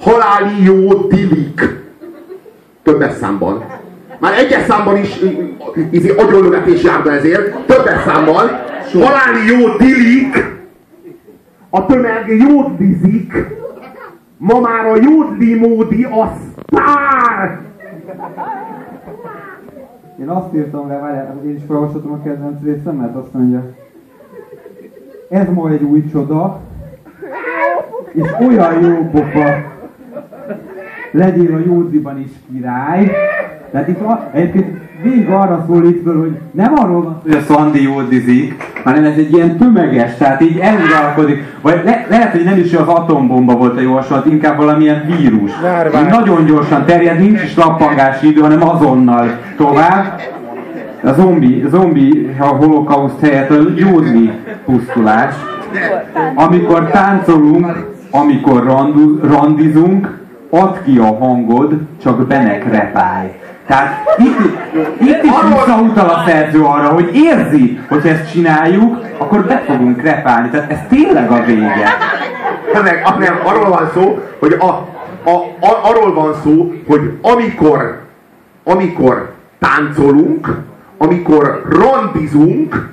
haláli jó dilik. Többes számban. Már egyes számban is izé, agyonlövetés jár be ezért, többes számban. Haláli jó dilik. A tömeg jódlizik. Ma már a jódli módi a sztár. Én azt írtam le, várjál, én is felolvashatom a kedvenc részemet, azt mondja. Ez ma egy új csoda, és olyan jó pofa. Legyél a jódliban is király. Tehát itt van, egyébként végig arra szólít föl, hogy nem arról van hogy a Szandi jódizik, hanem ez egy ilyen tömeges, tehát így eluralkodik. Vagy le, lehet, hogy nem is az atombomba volt a javaslat, inkább valamilyen vírus. Így nagyon gyorsan terjed, nincs is lappangási idő, hanem azonnal tovább. A zombi, zombi a holokauszt helyett a jódli pusztulás. Amikor táncolunk, amikor randu, randizunk, add ki a hangod, csak benek repálj. Tehát itt, itt is visszautal a szerző arra, hogy érzi, hogy ezt csináljuk, akkor be fogunk repálni. Tehát ez tényleg a vége. Nem, nem, arról van szó, hogy a, a, a, arról van szó, hogy amikor, amikor táncolunk, amikor randizunk,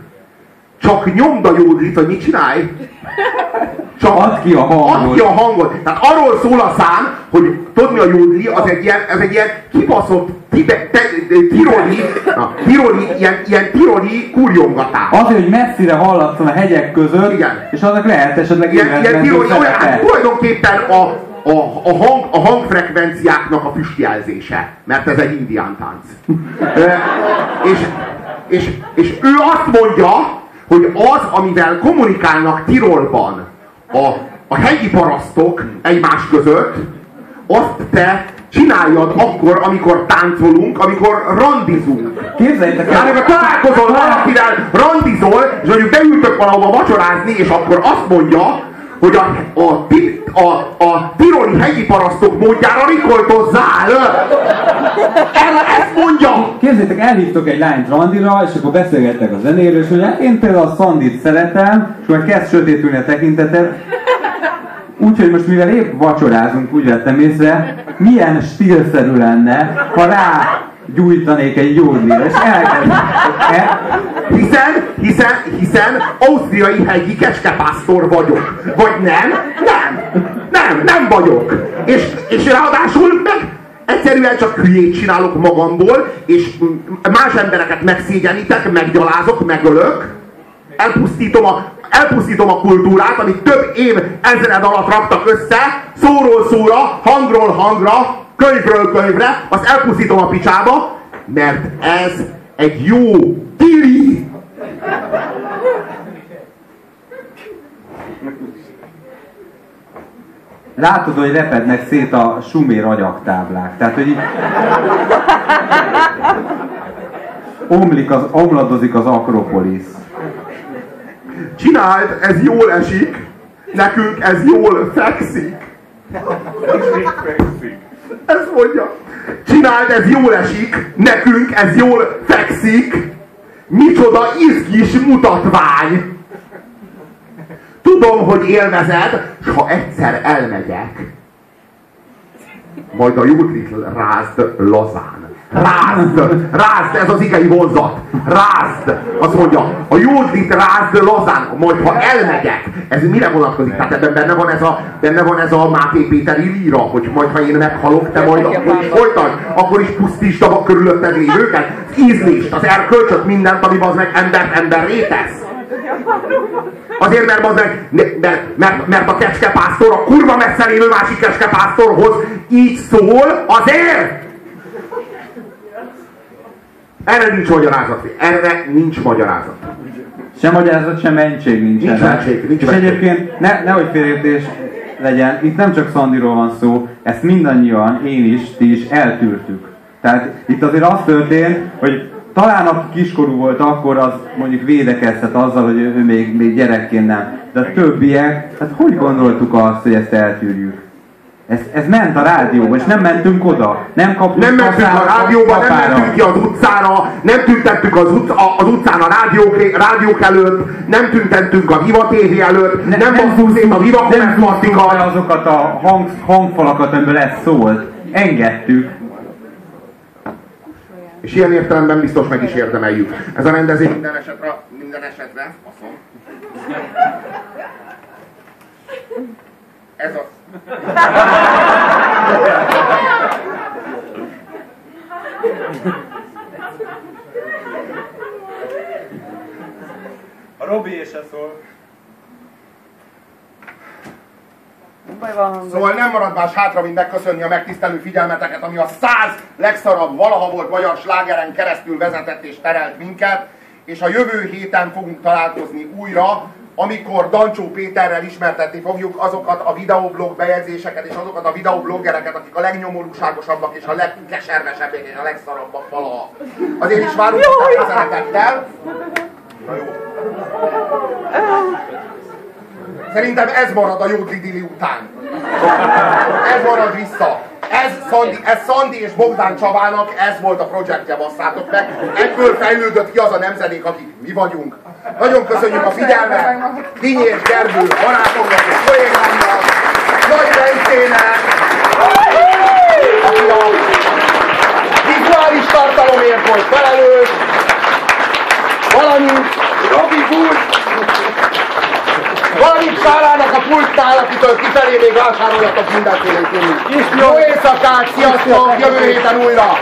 csak nyomd a jódlit, hogy mit csinálj? Csak add ki a hangot. Add ki a hangot. Tehát arról szól a szám, hogy tudni a jódli, az egy ilyen, ez egy ilyen kibaszott tibe, te, tiroli, na, tiroli, ilyen, ilyen tiroli kurjongatás. Azért, hogy messzire hallatszon a hegyek között, Igen. és annak lehet esetleg ilyen, ilyen tiroli, olyan, hát, tulajdonképpen a, a, a, hang, a hangfrekvenciáknak a füstjelzése, mert ez egy indián tánc. és, és, és ő azt mondja, hogy az, amivel kommunikálnak Tirolban a, a hegyi parasztok egymás között, azt te csináljad akkor, amikor táncolunk, amikor randizunk. Képzeljétek el! amikor találkozol valakivel, randizol, és mondjuk beültök valahova vacsorázni, és akkor azt mondja, hogy a, a, a, a tiroli hegyi parasztok módjára rikoltozzál! El, ezt mondja! Képzeljétek, elhívtok egy lányt randira, és akkor beszélgettek a zenéről, és hogy hát én például a Szandit szeretem, és akkor kezd sötétülni a tekinteted. Úgyhogy most mivel épp vacsorázunk, úgy vettem észre, milyen stílszerű lenne, ha rá gyújtanék egy jódlira, és elkezd. El, hiszen, hiszen, hiszen ausztriai hegyi kecskepásztor vagyok. Vagy nem? Nem! Nem, nem vagyok! És, és ráadásul meg egyszerűen csak hülyét csinálok magamból, és más embereket megszégyenítek, meggyalázok, megölök, elpusztítom a, elpusztítom a kultúrát, amit több év ezred alatt raktak össze, szóról szóra, hangról hangra, könyvről könyvre, azt elpusztítom a picsába, mert ez egy jó tili. Látod, hogy repednek szét a sumér agyaktáblák. Tehát, hogy így... Omlik az, omladozik az Akropolis. Csináld, ez jól esik, nekünk ez jól fekszik. Mondja. Csináld, ez jól esik, nekünk ez jól fekszik. Micsoda izgis mutatvány. Tudom, hogy élvezed, s ha egyszer elmegyek, majd a júdlit rázd lazán. Rázd! Rázd! Ez az igei vonzat! Rázd! Azt mondja, a jódlit rázd lazán, majd ha elmegyek. Ez mire vonatkozik? Tehát ebben benne van ez a, benne van ez a Máté Péteri líra, hogy majd ha én meghalok, te majd akkor is folytasd, akkor is pusztítsd a körülötted lévőket. Ízlést, az erkölcsöt, mindent, ami az meg ember ember rétesz. Azért, mert, az meg, mert, mert, mert a kecskepásztor a kurva messze lévő másik kecskepásztorhoz így szól, azért! Erre nincs magyarázat. Erre nincs magyarázat. Sem magyarázat, sem mentség nincs. Nincs mentség, nincs És mentség. egyébként ne, nehogy félértés legyen, itt nem csak Szandiról van szó, ezt mindannyian, én is, ti is eltűrtük. Tehát itt azért az történt, hogy talán aki kiskorú volt akkor, az mondjuk védekezhet azzal, hogy ő még, még gyerekként nem. De a többiek, hát hogy gondoltuk azt, hogy ezt eltűrjük? Ez, ez ment a rádióba, és nem mentünk oda. Nem kaptunk Nem mentünk a rádióba, nem mentünk ki az utcára, nem tüntettük az, utca, az utcán a rádiók, rádiók előtt, nem tüntettünk a Viva TV előtt, nem, nem basszuk szét a Viva nem azokat a hang, hangfalakat, amiből ez szólt. Engedtük. És ilyen értelemben biztos meg is érdemeljük. Ez a rendezvény minden esetre, minden esetre, faszom. Ez az. A Robi se szól. Baj van. Szóval nem marad más hátra, mint megköszönni a megtisztelő figyelmeteket, ami a száz legszarabb valaha volt magyar slágeren keresztül vezetett és terelt minket, és a jövő héten fogunk találkozni újra, amikor Dancsó Péterrel ismertetni fogjuk azokat a videoblog bejegyzéseket és azokat a videobloggereket, akik a legnyomorúságosabbak és a legkeservesebbek és a legszarabbak valaha. Azért is várunk a szeretettel. Na jó. Szerintem ez marad a Jódli Dili után. Ez marad vissza. Ez Szandi, ez Szandi és Bogdán Csabának, ez volt a projektje, basszátok meg. Ebből fejlődött ki az a nemzedék, akik mi vagyunk. Nagyon köszönjük a figyelmet. Dinyi és Gergő barátomnak és kollégámnak. Nagy Bencének. Aki a vizuális tartalomért volt felelős. Valamint Robi Bull valamint Sárának a pultnál, akitől kifelé még vásároljatok mindenfélét inni. Jó éjszakát, sziasztok, jövő héten újra!